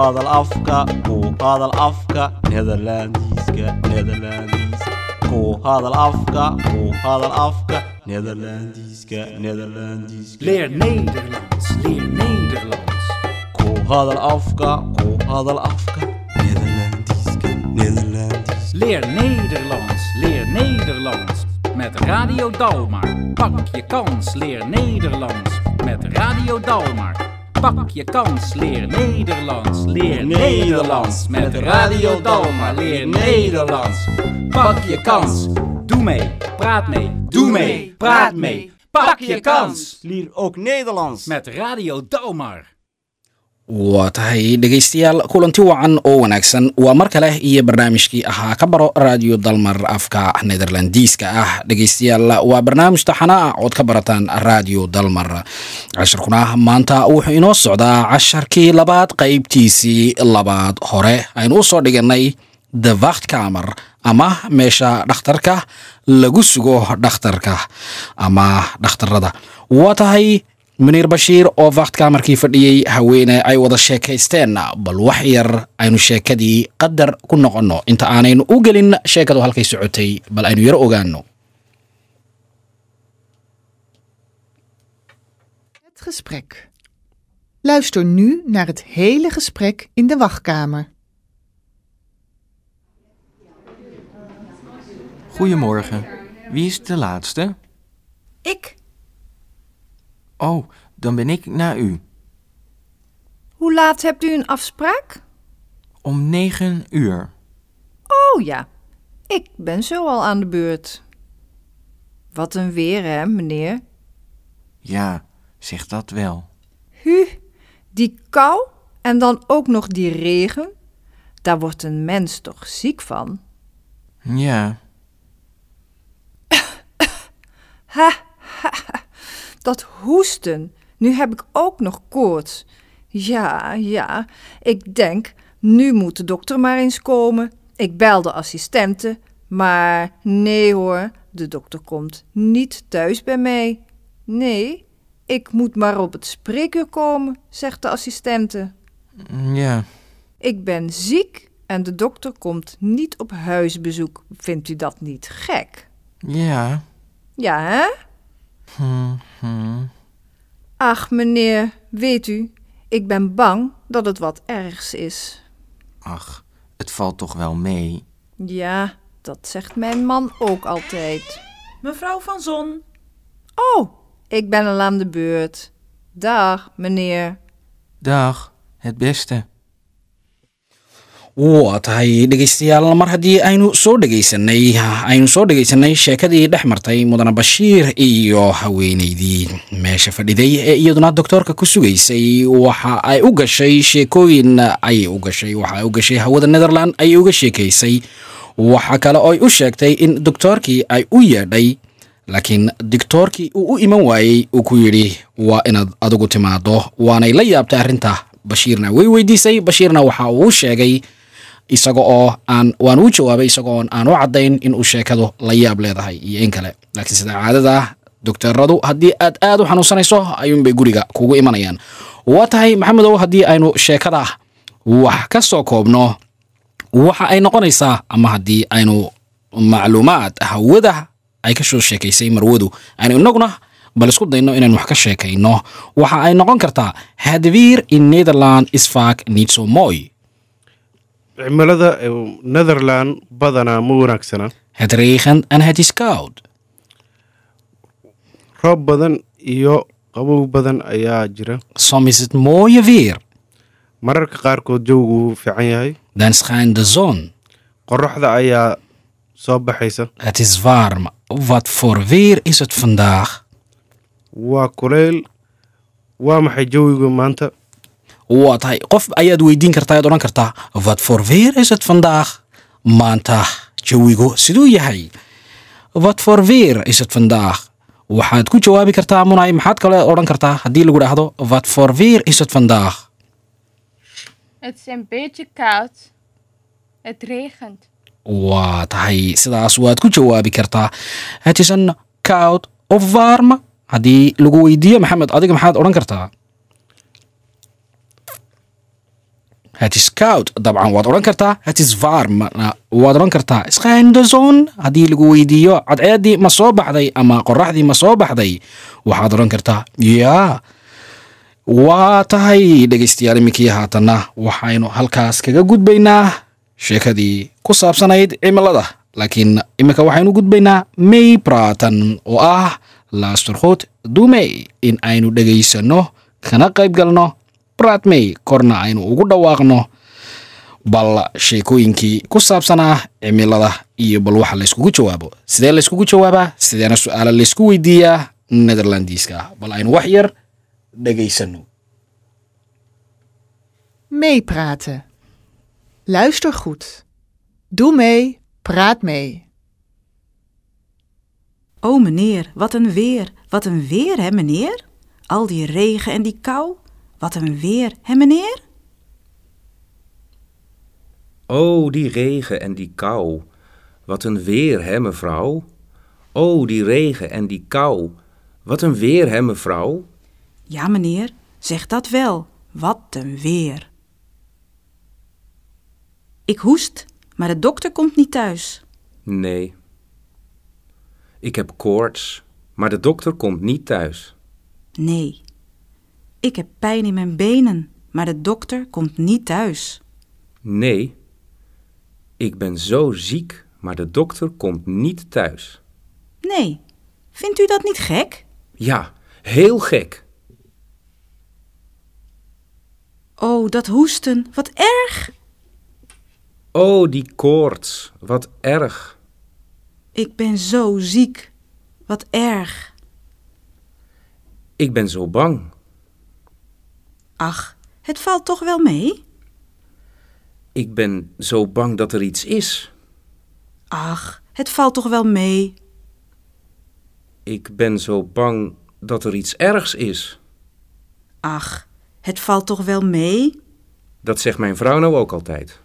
hadal afka ku hadal afka nederlandiska nederlandiska ku hadal afka ku hadal afka nederlandiska nederlandiska Leer Nederlands, leer Nederlands. ku hadal afka ku hadal afka nederlandiska nederlandiska Leer Nederlands, leer Nederlands. Met Radio Dalmar. Pak je kans, leer Nederlands. Met Radio Dalmar. Pak je kans, leer Nederlands. Leer Nederlands. Met Radio Dalmar, leer Nederlands. Pak je kans. Doe mee, praat mee, doe mee, praat mee. Pak je kans. Leer ook Nederlands. Met Radio Dalmar. Waa tahay dhegaystayaal kulanti wacan oo wanaagsan. Waa mar kale iyo barnaamijkii ahaa ka baro raadiyo dalmar afka nederlandiiska ah. Dhegaystayaal waa barnaamij taxana ah ood ka barataan raadiyo dalmar. Casharkuna maanta wuxuu inoo socdaa casharkii labaad qaybtiisii labaad hore. Aynu u soo dhiganay the vachtkamer ama meesha dhakhtarka lagu sugo dhakhtarka ama dhakhtarada waa tahay muniir bashiir oo vaktkamarkii fadhiyey haweene ay wada sheekaysteen bal wax yar aynu sheekadii qadar ku noqonno inta aanaynu u gelin sheekadu halkay socotay bal aynu yaro ogaano Het gesprek. Luister nu naar het hele gesprek in de wachtkamer. Goedemorgen. Wie is de laatste? Ik? Oh, dan ben ik na u. Hoe laat hebt u een afspraak? Om negen uur. Oh ja, ik ben zo al aan de beurt. Wat een weer, hè, meneer? Ja, zeg dat wel. Hu, die kou en dan ook nog die regen. Daar wordt een mens toch ziek van? Ja, ha. Dat hoesten. Nu heb ik ook nog koorts. Ja, ja, ik denk, nu moet de dokter maar eens komen. Ik bel de assistente, maar nee hoor, de dokter komt niet thuis bij mij. Nee, ik moet maar op het spreekuur komen, zegt de assistente. ja, Ik ben ziek en de dokter komt niet op huisbezoek. Vindt u dat niet gek? ja. Ja, hè? Hm, hm. Ach, meneer, weet u, ik ben bang dat het wat ergs is. Ach, het valt toch wel mee. Ja, dat zegt mijn man ook altijd. Mevrouw van Zon, Oh, ik ben al aan de beurt. Dag, meneer. Dag, het beste. Waa tahay dhegaystayaal mar haddii aynu soo dhegaysanay aynu soo dhegaysanay sheekadii dhex martay mudane bashiir iyo haweeneydii. Meesha fadhiday ee iyaduna doktoorka ku sugaysay waxa ay u gashay sheekooyin ayay u gashay waxa ay u gashay hawada netherland ayay uga sheekaysay waxa kale oo u sheegtay in doktoorkii ay u yeedhay laakiin doktoorkii uu u iman waayey uu ku yidhi waa inaad adigu timaado waanay la yaabtay arrinta. Bashiirna way weydiisay bashiirna waxa uu sheegay isaga oo aan waan u jawaabay isaga oon aan u caddayn in uu sheekadu la yaab leedahay iyo in kale. Laakiin sida caadada doktoradu haddii aad aad u xanuunsanayso ayuunbay guriga kugu imanayaan. Waa tahay maxamedow haddii aynu sheekada wax ka soo koobno waxa ay noqonaysaa ama haddii aynu macluumaad hawada ay ka soo sheekaysay marwadu aynu inaguna bal isku dayno inaynu wax ka sheekayno. Waxa ay noqon kartaa hadwier in netherland isfak niet so mooi cimilada netherland badanaa ma wanaagsana. Het regent en het is koud. Roob badan iyo qabow badan ayaa jira. Soms is het mooie weer. Mararka qaarkood jawgu fiican yahay. Dan schijnt de zon. Qoraxda ayaa soo baxaysa. Het is warm. Wat voor weer is het vandaag? Waa kuleyl. Waa maxay jawigu maanta waa tahay qof ayaad weydiin kartaa ayaad odhan kartaa is het vandaag maanta jawigu siduu yahay wat voor weer is het vandaag waxaad ku jawaabi kartaa munay maxaad kale odhan kartaa haddii lagu dhaahdo wat voor weer is het vandaag waa tahay sidaas waad ku jawaabi kartaa het is een koud of warm. haddii lagu weydiiyo maxamed adiga maxaad odhan kartaa het is koud dabcan waad odhan kartaa het is warm waad odhan kartaa zon haddii lagu weydiiyo cadceeddii ma soo baxday ama qoraxdii ma soo baxday waxaad odhan kartaa yaa waa tahay dhegaystayaal iminkii haatanna waxaynu halkaas kaga gudbaynaa sheekadii ku saabsanayd cimilada. Laakiin iminka waxaynu gudbaynaa may bratan oo ah laasturkhut dumey in aynu dhegaysanno kana qayb galno bratmey korna aynu ugu dhawaaqno bal sheekooyinkii ku saabsanaa cimilada iyo bal waxa layskugu jawaabo sidee layskugu jawaabaa sideena su'aala laysku weydiiyaa netherlandiska bal aynu wax yar dhegaysanno Meepraten. Luister goed. Doe mee, praat mee. O meneer, wat een weer. Wat een weer, hè meneer? Al die regen en die kou. Wat een weer, hè meneer? O, die regen en die kou. Wat een weer, hè, mevrouw? O, die regen en die kou. Wat een weer, hè, mevrouw? Ja meneer, zeg dat wel. Wat een weer. Ik hoest, maar de dokter komt niet thuis. Nee. Ik heb koorts, maar de dokter komt niet thuis. Nee. Ik heb pijn in mijn benen, maar de dokter komt niet thuis. Nee. Ik ben zo ziek, maar de dokter komt niet thuis. Nee. Vindt u dat niet gek? Ja, heel gek. Oh, dat hoesten, wat erg! O, die koorts, wat erg. Ik ben zo ziek, wat erg. Ik ben zo bang. Ach, het valt toch wel mee? Ik ben zo bang dat er iets is. Ach, het valt toch wel mee? Ik ben zo bang dat er iets ergs is. Ach, het valt toch wel mee? Dat zegt mijn vrouw nou ook altijd.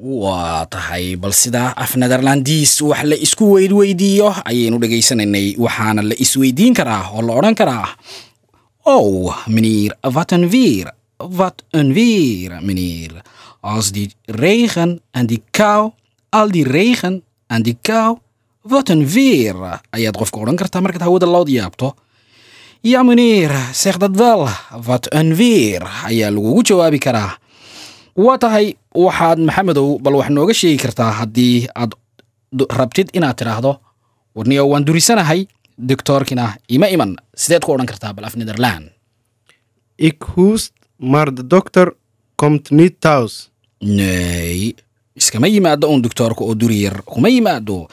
waa tahay bal sidaa af netherlandiis wax la isku weydweydiiyo ayaynu dhegaysanaynay waxaana la isweydiin karaa oo la odhan karaa oh meneer wat een weer wat een weer meneer. Als die regen en die kou al die regen en die kou wat een weer. Ayaad qofka odhan kartaa markaad hawada lood yaabto ja meneer zeg dat wel wat een weer. Ayaa lagugu jawaabi karaa waa tahay waxaad maxamedow bal wax nooga sheegi kartaa haddii aad rabtid inaad tidhaahdo warniyo waan durisanahay doctoorkina ima iman sideed ku odhan kartaa bal af netherland. Ik hoest, maar de dokter komt niet thuis. nee iskama yimaado uun doctoorka oo duriyar kuma yimaado.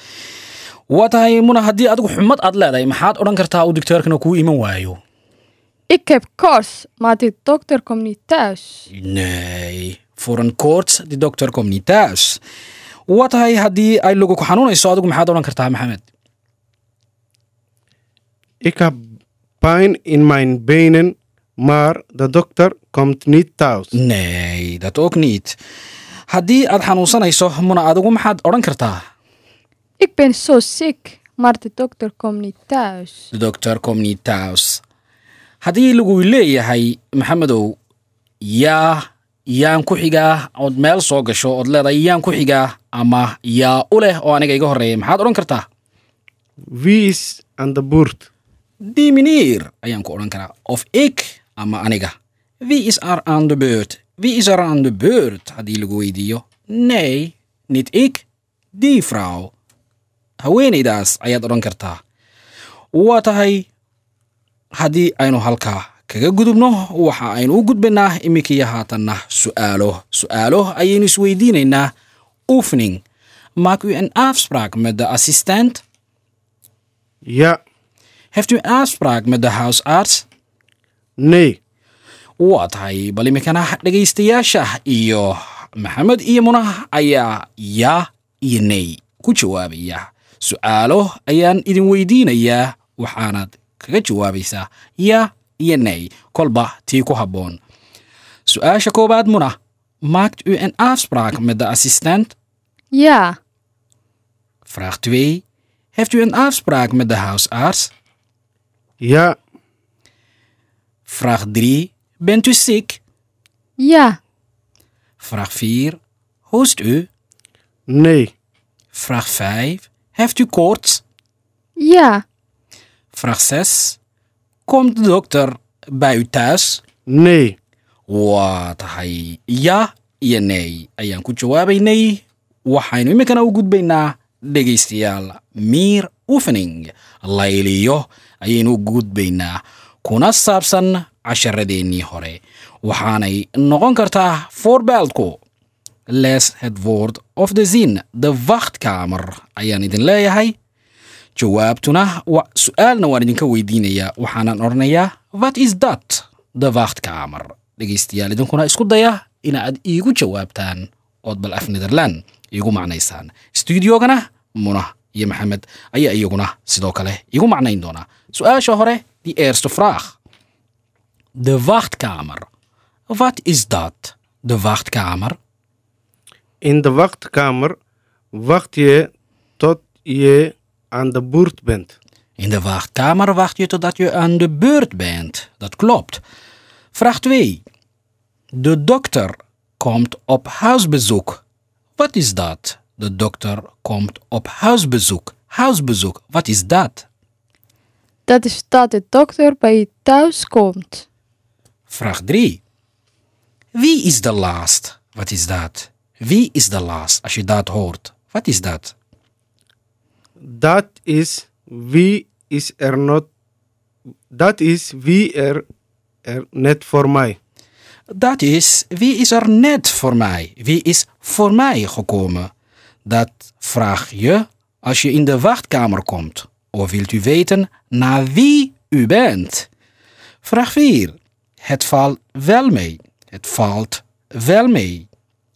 Waa tahay muna haddii adigu xumad aad leedahay maxaad odhan kartaa uu doctoorkina kuu iman waayo? Ik heb koorts, maar de dokter komt niet thuis. nee voor een koorts die dokter komt niet thuis. Waa tahay haddii ay lagu ku xanuunayso adigu maxaad odhan kartaa maxamed Ik heb pijn in mijn benen, maar de dokter komt niet thuis. nee dat ook niet haddii aad xanuunsanayso muna adigu maxaad odhan kartaa Ik ben zo ziek, maar de dokter komt niet thuis. de dokter komt niet thuis haddii lagu leeyahay maxamedow yaa yaan ku xigaa ood meel soo gasho ood leedahay yaan ku xigaa ama yaa u leh oo aniga iga horreeya maxaad odhan kartaa Wie is aan de beurt? Die meneer ayaan ku odhan karaa. Of ik ama aniga. Wie is er aan de beurt? Wie is er aan de haddii lagu weydiiyo. Nee niet ik die vrouw. Haweenaydaas ayaad odhan kartaa. Waa tahay haddii aynu halkaa kaga gudubno waxa aynu u gudbaynaa iminkii haatanna su'aalo. Su'aalo ayaynu isweydiinaynaa oefening. Maak u een afspraak met de assistent heeft u een afspraak met de huisarts? Nee. waa tahay bal iminkana dhegaystayaasha iyo maxamed iyo munah ayaa yaa iyo ney ku jawaabaya su'aalo ayaan idin weydiinayaa waxaanaad kaga jawaabaysaa yaa iyo ney kolba tii ku habboon su'aasha koowaad muna maakt u een afspraak met de assistent? Ja, vraag 2 heeft u een afspraak met de huisarts Ja, vraag 3 bent u ziek ja, Vraag 4. Hoest u? Nee. Vraag 5. Heeft u koorts? Ja. Vraag 6. Komt de dokter bij u thuis? Nee. waa tahay ya iyo ney ayaan ku jawaabaynay waxaynu iminkana u gudbaynaa dhegaystayaal miir uvening layliyo ayaynu u gudbaynaa kuna saabsan casharadeenii hore. Waxaanay noqon kartaa voorbeeldku les het woord of the zin de wachtkamer ayaan idin leeyahay. Jawaabtuna wa- su'aalna waan idinka weydiinayaa waxaanan odhanayaa wat is dat de wachtkamer dhegaystayaal idinkuna isku daya inaad iigu jawaabtaan ood bal af nederland. Iigu macnaysaan. Stuudiogana muna iyo maxamed ayaa iyaguna sidoo kale iigu macnayn doonaa su-aasha hore die eerste vraag de wachtkamer wat is dat de wachtkamer In de wachtkamer wacht je tot je aan de beurt bent. In de wachtkamer wacht je totdat je aan de beurt bent. Dat klopt. Vraag 2. De dokter komt op huisbezoek. Wat is dat? De dokter komt op huisbezoek. Huisbezoek, wat is dat? Dat is dat de dokter bij je thuis komt. Vraag 3. Wie is de laatst? Wat is dat? Wie is de laatst? Als je dat hoort, wat is dat? Dat is wie is er not. Dat is wie er, er net voor mij. Dat is wie is er net voor mij? Wie is voor mij gekomen? Dat vraag je als je in de wachtkamer komt. Of wilt u weten naar wie u bent? Vraag 4. Het valt wel mee. Het valt wel mee.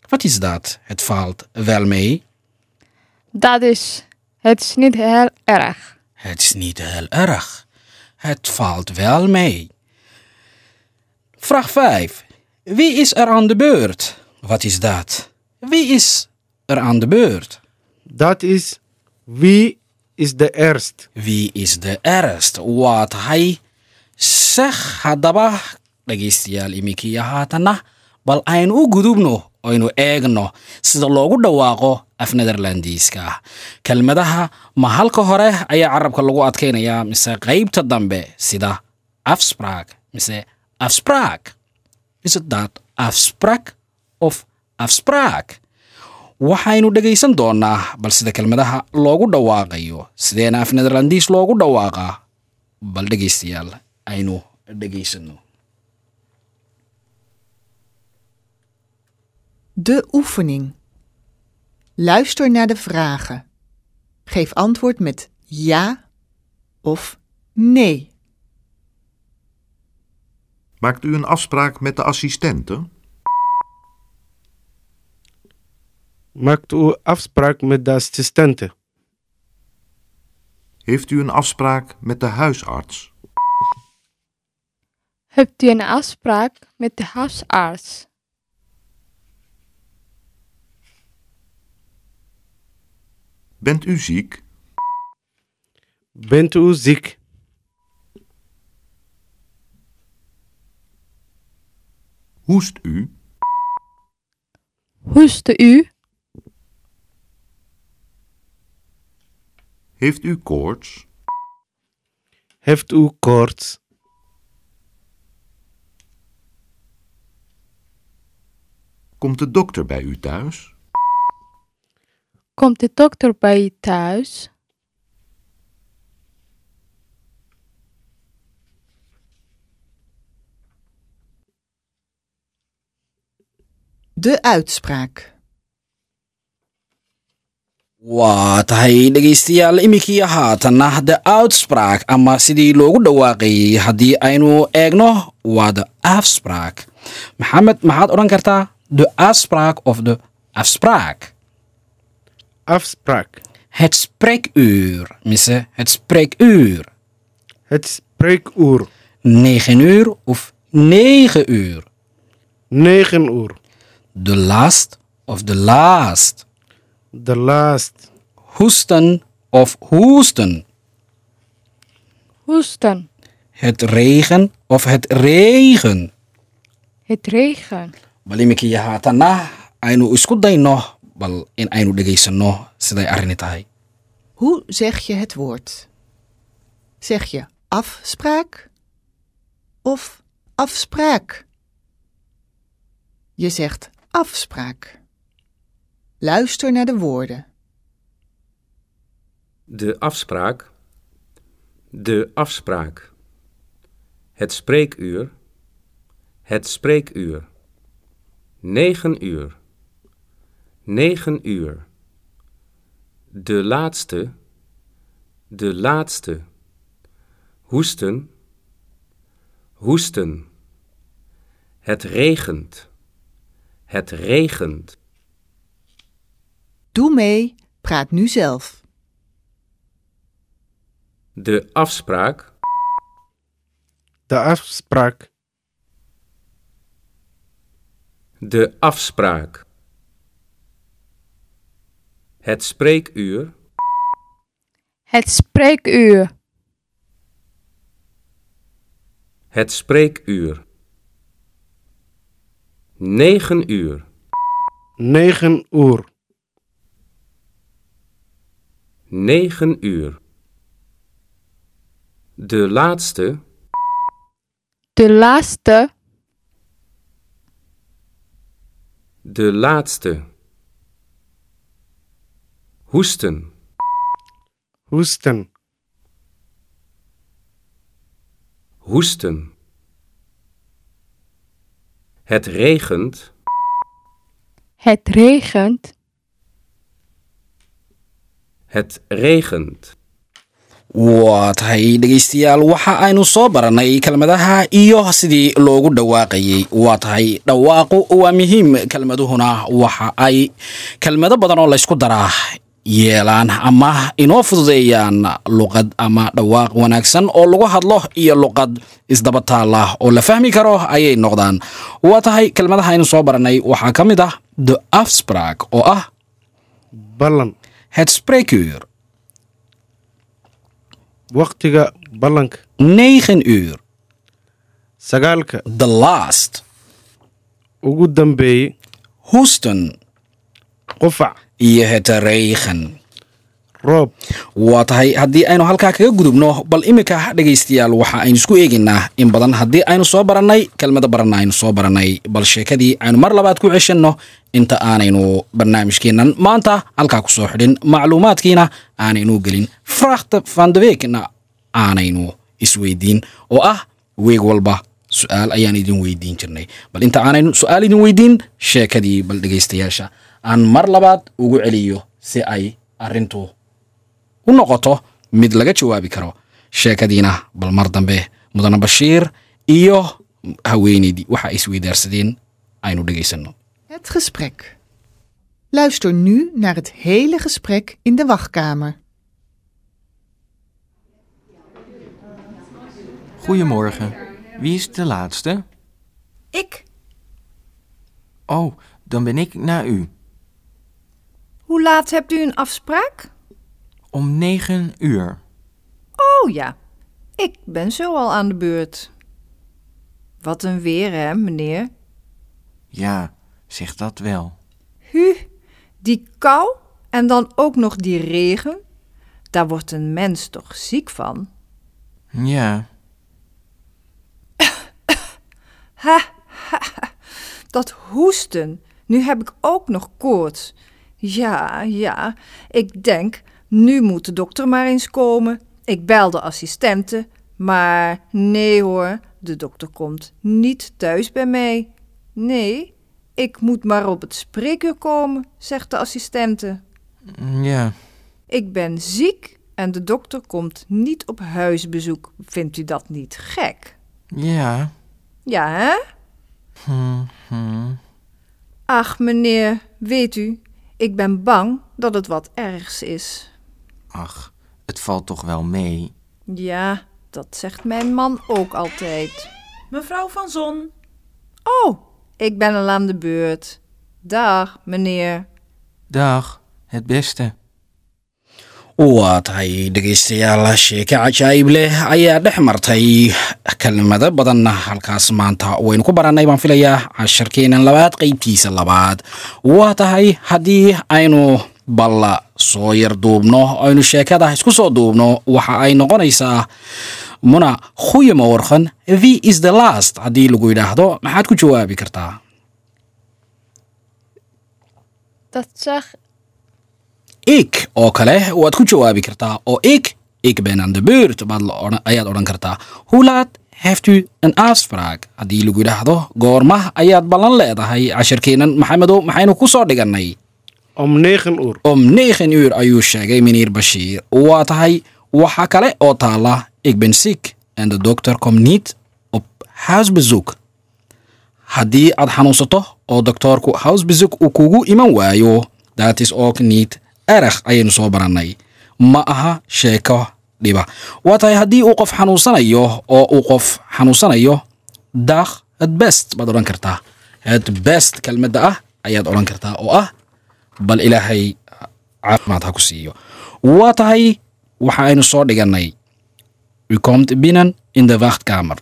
Wat is dat? Het valt wel mee. Dat is, het is niet heel erg. Het is niet heel erg. Het valt wel mee. Vraag 5. Wie is er aan de beurt? Wat is dat? Wie is er aan de beurt? Dat is wie is de eerst. Wie is de eerst? Waa tahay zeg haddaba dhegaystayaal iminkii haatanna bal aynu u gudubno aynu eegno sida loogu dhawaaqo af nederlandiiska kelmadaha ma halka hore ayaa carabka lagu adkaynayaa mise qaybta dambe sida afspraak. Mise afspraak. Is het dat afspraak of afspraak waxaynu dhegaysan doonaa bal sida kelmadaha loogu dhawaaqayo sideena af nederlandiis loogu dhawaaqaa bal dhegaystayaal aynu dhegaysano De oefening. Luister naar de vragen. Geef antwoord met ja of nee. Maakt u een afspraak met de assistenten? Maakt u afspraak met de assistente. Heeft u een afspraak met de huisarts? Hebt u een afspraak met de huisarts? Bent u ziek? Bent u ziek? Hoest u? Hoeste u? Heeft u koorts? Heeft u koorts? Komt de dokter bij u thuis? Komt de dokter bij je thuis? De uitspraak. Waa tahay dhegaystayaal iminkii haatanna de outspraak ama sidii loogu dhawaaqayey haddii aynu eegno waa de afspraak maxamed maxaad odhan kartaa de afspraak of de afspraak Afspraak. het spreekuur mise het spreekuur Het spreekuur. negen uur of negen uur 9 uur. de last of de laast De laatst. hoesten of hoesten Hoesten. het regen of het regen Het regen. bal iminkii haatanna aynu isku dayno bal in aynu dhegaysanno siday arrini tahay Hoe zeg je het woord? Zeg je afspraak of afspraak? Je zegt afspraak. Luister naar de woorden. De afspraak. De afspraak. Het spreekuur. Het spreekuur. Negen uur. Negen uur. De laatste. De laatste. Hoesten. Hoesten. Het regent. Het regent. Doe mee, praat nu zelf. De afspraak. De afspraak. De afspraak. Het spreekuur. Het spreekuur. Het spreekuur. Negen uur. Negen uur. Negen uur. De laatste. De laatste. De laatste. Hoesten. Hoesten. Hoesten. Het regent. Het regent. Het regent. waa tahay dhegaystayaal waxa aynu soo barannay kelmadaha iyo sidii loogu dhawaaqayey waa tahay dhawaaqu waa muhiim kelmaduhuna waxa ay kelmado badan oo laysku daraa yeelaan ama inoo fududeeyaan luqad ama dhawaaq wanaagsan oo lagu hadlo iyo luqad isdaba taalla oo la fahmi karo ayay noqdaan. Waa tahay kelmadaha aynu soo barannay waxaa ka mid ah the afspraak oo ah ballan het spreekuur. Waqtiga ballanka. Negen uur. Sagaalka. The last. Ugu dambeeyey houston. Qufac iyo het regen roob waa tahay haddii aynu halkaa kaga gudubno bal iminka dhegaystayaal waxa aynu isku eegaynaa in badan haddii aynu soo barannay kelmado baranna aynu soo barannay. Bal sheekadii aynu mar labaad ku ceshanno inta aanaynu barnaamijkeennan. Maanta halkaa ku soo xidhin macluumaadkiina aanaynu gelin. Frakhta vandewekna aanaynu isweydiin. Oo ah weeg walba su'aal ayaan idin weydiin jirnay. Bal inta aanaynu su'aal idin weydiin sheekadii bal dhegaystayaasha. Aan mar labaad ugu celiyo si ay arrintu u noqoto mid laga jawaabi karo sheekadiina bal mar dambe mudane bashiir iyo haweeneydii waxa ay isweydaarsadeen aynu dhegaysanno Het gesprek. Luister nu naar het hele gesprek in de wachtkamer. Goedemorgen. Wie is de laatste? Ik. Oh, dan ben ik na u. Hoe laat hebt u een afspraak? Om negen uur. Oh ja, ik ben zo al aan de beurt. Wat een weer, hè, meneer? Ja, zeg dat wel. Hu, die kou en dan ook nog die regen. Daar wordt een mens toch ziek van? Ja, Ha, ha, ha, dat hoesten. Nu heb ik ook nog koorts. Ja, ja, ik denk, nu moet de dokter maar eens komen. Ik bel de assistente, maar nee hoor, de dokter komt niet thuis bij mij. Nee, ik moet maar op het spreekuur komen, zegt de assistente. ja, Ik ben ziek en de dokter komt niet op huisbezoek. Vindt u dat niet gek? ja. Ja, hè? Hm, hm. Ach, meneer, weet u, ik ben bang dat het wat ergs is. Ach, het valt toch wel mee. Ja, dat zegt mijn man ook altijd. Mevrouw van Zon. Oh, ik ben al aan de beurt. Dag, meneer. Dag, het beste. waa tahay dhegaystayaal sheeke cajaa'ib leh ayaa dhex martay kelmado badanna halkaas maanta waynu ku barannay baan filayaa casharkeenan labaad qeybtiisa labaad waa tahay haddii aynu balla soo yar duubno aynu sheekada isku soo duubno waxa ay noqonaysaa muna khuyama warqan the is the last haddii lagu yidhaahdo. Maxaad ku jawaabi kartaa? Ik oo kale waad ku jawaabi kartaa oo ik ik ben aan de beurt baad la odhan- ayaad odhan kartaa. Hoe laat heeft u een afspraak haddii lagu yidhaahdo goorma ayaad ballan leedahay casharkeenan maxamedow maxaynu ku soo dhigannay om negen uur. Om negen uur ayuu sheegay meneer bashiir waa tahay waxa kale oo taala ik ben ziek en de dokter komt niet op huisbezoek. Haddii aad xanuunsato oo doktoorku huisbezoek uu kugu iman waayo dat is ook niet erg ayaynu soo barannay. Ma aha sheeko dhiba. Waa tahay haddii uu qof xanuunsanayo oo uu qof xanuunsanayo dag het best baad odhan kartaa. Het best kelmadda ah ayaad odhan kartaa oo ah bal ilaahay caafimaad ha ku siiyo. Waa tahay waxa aynu soo dhigannay. U komt binnen in de wachtkamer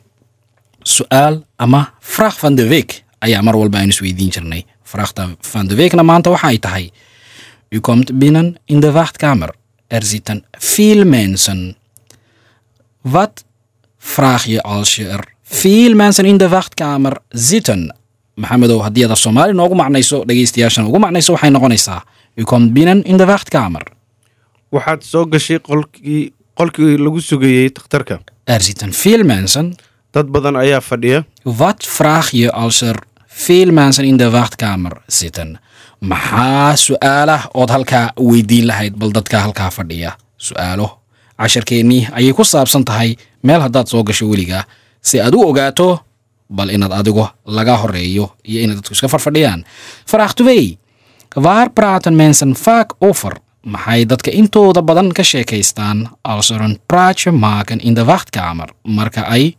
su'aal ama vraag van de week ayaa mar walba aynu isweydiin jirnay. Vraagta van de weekna maanta waxa ay tahay. U komt binnen in de wachtkamer er zitten veel mensen wat vraag je als je er? Veel mensen in de wachtkamer zitten maxamedow haddii aad af soomaali noogu macnayso dhegaystayaashana ugu macnayso waxay noqonaysaa u komt binnen in de wachtkamer waxaad soo gashay qolkii qolkii lagu sugayey takhtarka. Er zitten veel mensen dad badan ayaa fadhiya. Wat vraag je als er veel mensen in de wachtkamer zitten? maxaa su'aala ood halkaa weydiin lahayd bal dadka halkaa fadhiya? Su'aalo. Casharkeennii ayay ku saabsan tahay meel haddaad soo gasho weligaa si aad u ogaato bal inaad adigu laga horeeyo iyo inay dadku iska farfadhiyaan. Vraag 2 waar praten mensen vaak over maxay dadka intooda badan ka sheekaystaan? Als een praatje maken in de wachtkamer. Marka ay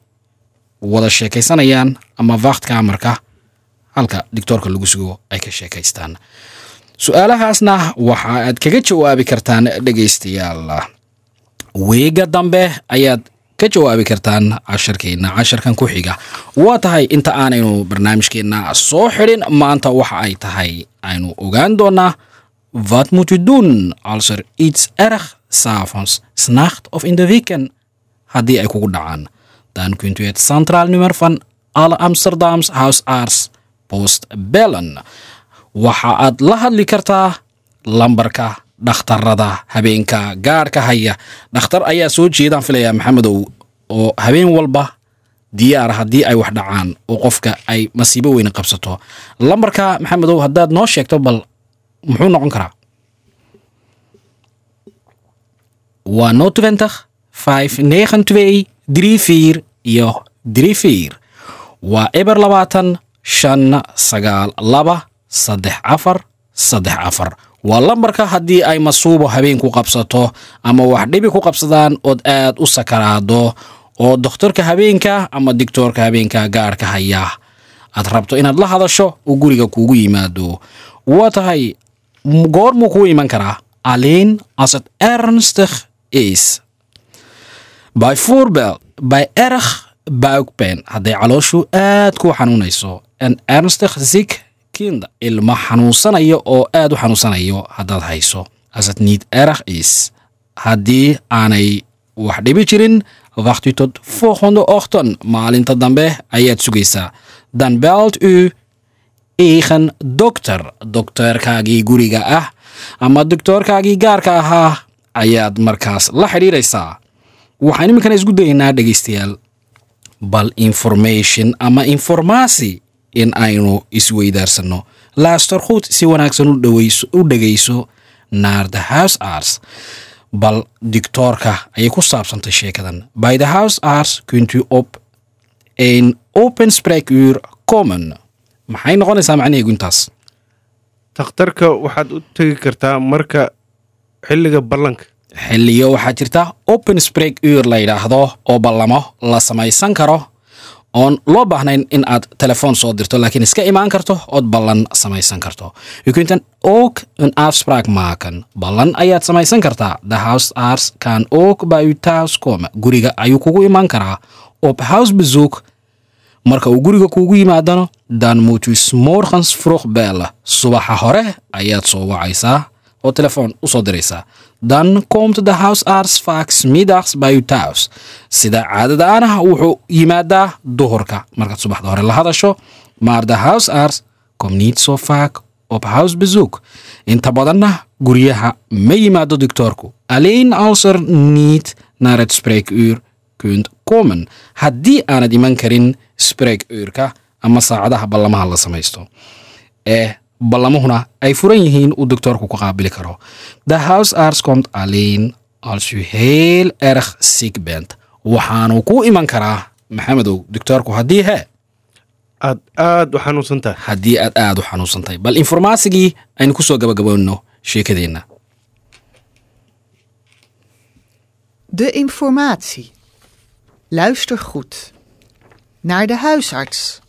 wada sheekaysanayaan ama wachtkamerka halka dictoorka lagu sugo ay ka sheekaystaan. Su'aalahaasna waxa aad kaga jawaabi kartaan dhegaystayaal. Weega dambe ayaad ka jawaabi kartaan casharkeenna casharkan ku xiga. Waa tahay inta aanaynu barnaamijkeenna soo xidhin maanta waxa ay tahay aynu ogaan doonaa wat moet u doen? Als er iets erg s'avonds s'nacht of in de weekend? Haddii ay kugu dhacaan. Dan kunt u het centraal nummer van alle Amsterdams huisarts post bellen. Waxa aad la hadli kartaa lambarka dhakhtarada habeenka gaadhka haya dhakhtar ayaa soo jeedaan filayaa maxamedow oo habeen walba diyaara haddii ay wax dhacaan oo qofka ay masiibo weyne qabsato. Lambarka maxamedow haddaad noo sheegto bal muxuu noqon karaa? Waa no twentig vijf negen twee drie iyo drie waa eber labaatan shan sagaal laba saddex afar saddex afar waa lambarka haddii ay masuubo habeen ku qabsato ama wax dhibi ku qabsadaan ood aad u sakaraado oo dokhtarka habeenka ama digtoorka habeenka gaarhka haya. Aad rabto inaad la hadasho uu guriga kuugu yimaado. Waa tahay goormuu kuu iman karaa? Alleen als het ernstig is. Bijvoorbeeld bij erg buikpijn. Hadday calooshu aad ku xanuunayso. En ernstig ziek kind ilmo xanuunsanayo oo aad u xanuunsanayo haddaad hayso. Het niet erg is. Haddii aanay wax dhibi jirin tot volgende ochtend maalinta dambe ayaad sugaysaa. Dan belt u eigen dokter dokterkaagii guriga ah ama doktoorkaagii gaarka ahaa ayaad markaas la xidhiiraysaa. Waxaan iminkana isku dayaynaa dhegaystayaal. Bal information ama informaasi in aynu isweydaarsano laaster goed si wanaagsan u dhegayso naar de huisarts bal dictoorka ayay ku saabsantay sheekadan. By the huisarts kunt u op een open spreekuur komen maxay noqonaysaa macnaheegu intaas? Takhtarka waxaad u tegi kartaa marka xilliga ballanka. Xilliyo waxaa jirta open spreak uur la yidhaahdo oo ballamo la samaysan karo oon loo baahnayn in aad telefoon soo dirto laakiin iska imaan karto ood ballan samaysan karto. Kunt dan ook een afspraak ballan ayaad samaysan kartaa. De huisarts kan ook komen guriga ayuu kugu imaan karaa. Op huisbezoek marka uu guriga kuugu yimaadano dan moet u bellen subaxa hore ayaad soo wacaysaa oo telefoon u soo diraysaa dan komt de huisarts vaak smiddags bij u thuis. Sida caadada ana wuxuu yimaadaa duhurka markaad subaxda hore la hadasho maar de huisarts komt niet zo vaak op huisbezoek. Inta badanna guryaha ma yimaado doctoorku alleen als er niet naar het spreekuur kunt komen. Haddii aanad iman karin spreekuurka. Ama saacadaha ballamaha la samaysto ee ballamuhuna ay furan yihiin uu doctoorku ku qaabili karo de huisarts komt alleen als u heel erg ziek bent waxaanu ku iman karaa maxamedow doctoorku haddii hee aad aad u haddii aad aad u xanuunsan tahay bal informaasigii aynu ku soo gabagaboonno sheekadeenna De informatie. Luister goed. Naar de huisarts.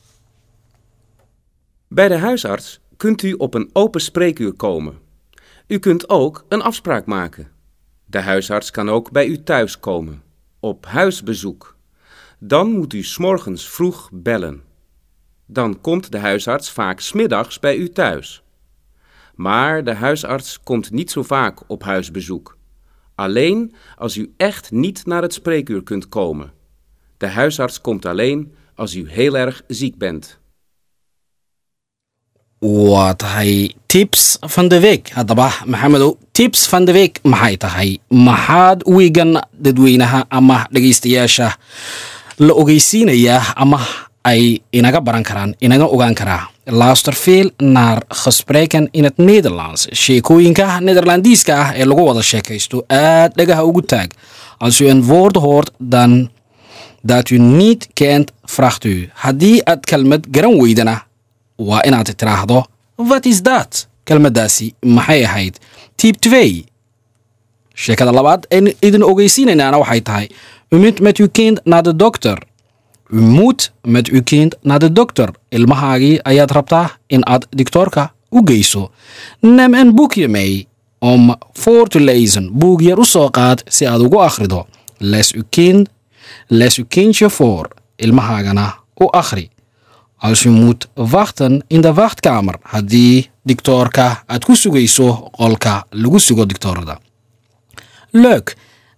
Bij de huisarts kunt u op een open spreekuur komen. U kunt ook een afspraak maken. De huisarts kan ook bij u thuis komen, op huisbezoek. Dan moet u morgens vroeg bellen. Dan komt de huisarts vaak 's middags bij u thuis. Maar de huisarts komt niet zo vaak op huisbezoek. Alleen als u echt niet naar het spreekuur kunt komen. De huisarts komt alleen als u heel erg ziek bent. Waa tahay tips van de week. Haddaba maxamedow tips van de week. Maxay tahay? Maxaad wiigan dadweynaha ama dhegaystayaasha la ogeysiinayaa ama ay inaga baran karaan inaga ogaan karaa luister veel naar gesprekken in het nederlands. Sheekooyinka nederlandiiska ah ee lagu wada sheekaysto aad dhagaha ugu taag. Als u een dan dat u niet kent vraagt haddii aad kelmad garan weydana waa inaad tiraahdo wat is dat kelmaddaasi maxay ahayd? Tiib twee sheekada labaad een idin ogeysiinaynaana waxay tahay u moet met uw kind naar de dokter. U moet met uw kind naar de dokter. Ilmahaagii ayaad rabtaa in aad diktoorka u geyso. Een boekje mee om lezen. Boek yar u soo qaad si aad ugu akhrido. Les uw kind les uw kindje voor. Ilmahaagana u akhri als u moet wachten in de wachtkamer haddii diktoorka aad ku sugayso qolka lagu sugo diktoorada leuk.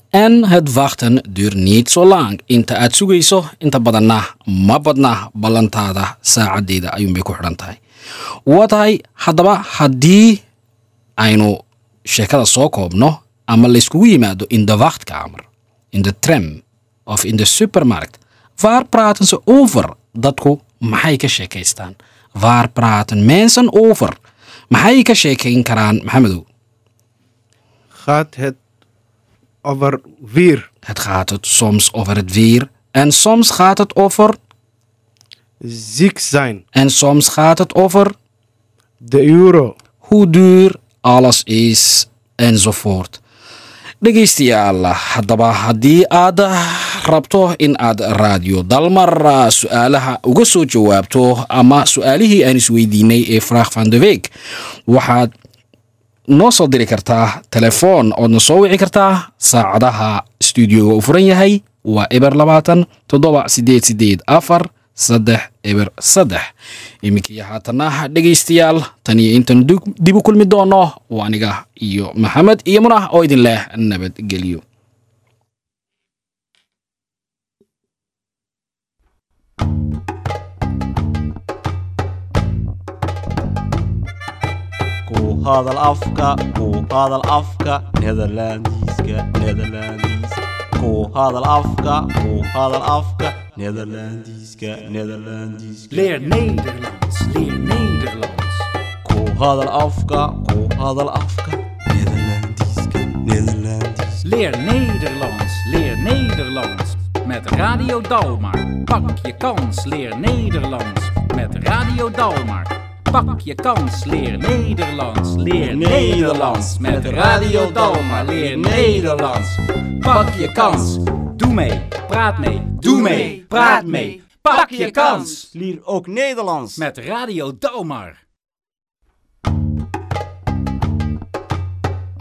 En het wachten duurt niet zo lang. Inta aad sugayso inta badanna ma badna ballantaada saacadeeda ayuunbay ku xidhan tahay waa tahay haddaba haddii aynu sheekada soo koobno ama layskugu yimaado in de wachtkamer in de tram of in de supermarkt. Waar praten ze over dadku maxay ka sheekaystaan waar praten mensen over? Maxay ka sheekayn karaan maxamedow gaat het over weer? Het gaat het soms over het weer en soms gaat het over ziek zijn. en soms gaat het over de euro. hoe duur alles is enzovoort dhegaystayaal haddaba haddii aad rabto in aad raadiyo dalmar su'aalaha uga soo jawaabto ama su'aalihii aan isweydiinay ee fraag van de week waxaad noo soo diri kartaa telefoon oodna soo wici kartaa saacadaha stuudioga u furan yahay waa eber labaatan toddoba sideed sideed afar saddex eber saddex. Iminkii haatana dhegaystayaal. Tan iyo intan dib u kulmi doono. Waa aniga iyo maxamed iyo munah oo idin leh nabadgelyo nederlandiska nederlandiska Leer Nederlands, leer Nederlands. ku hadal afka ku hadal afka nederlandiska nederlandiska Leer Nederlands, leer Nederlands. Met Radio Dalmar. Pak je kans, leer Nederlands. Met Radio Dalmar. Pak je kans, leer Nederlands. Leer Nederlands. Met Radio Dalmar, leer Nederlands. Pak je kans. Doe mee, praat mee, doe mee, praat mee. Pak je kans! Leer ook Nederlands. Met Radio Dalmar.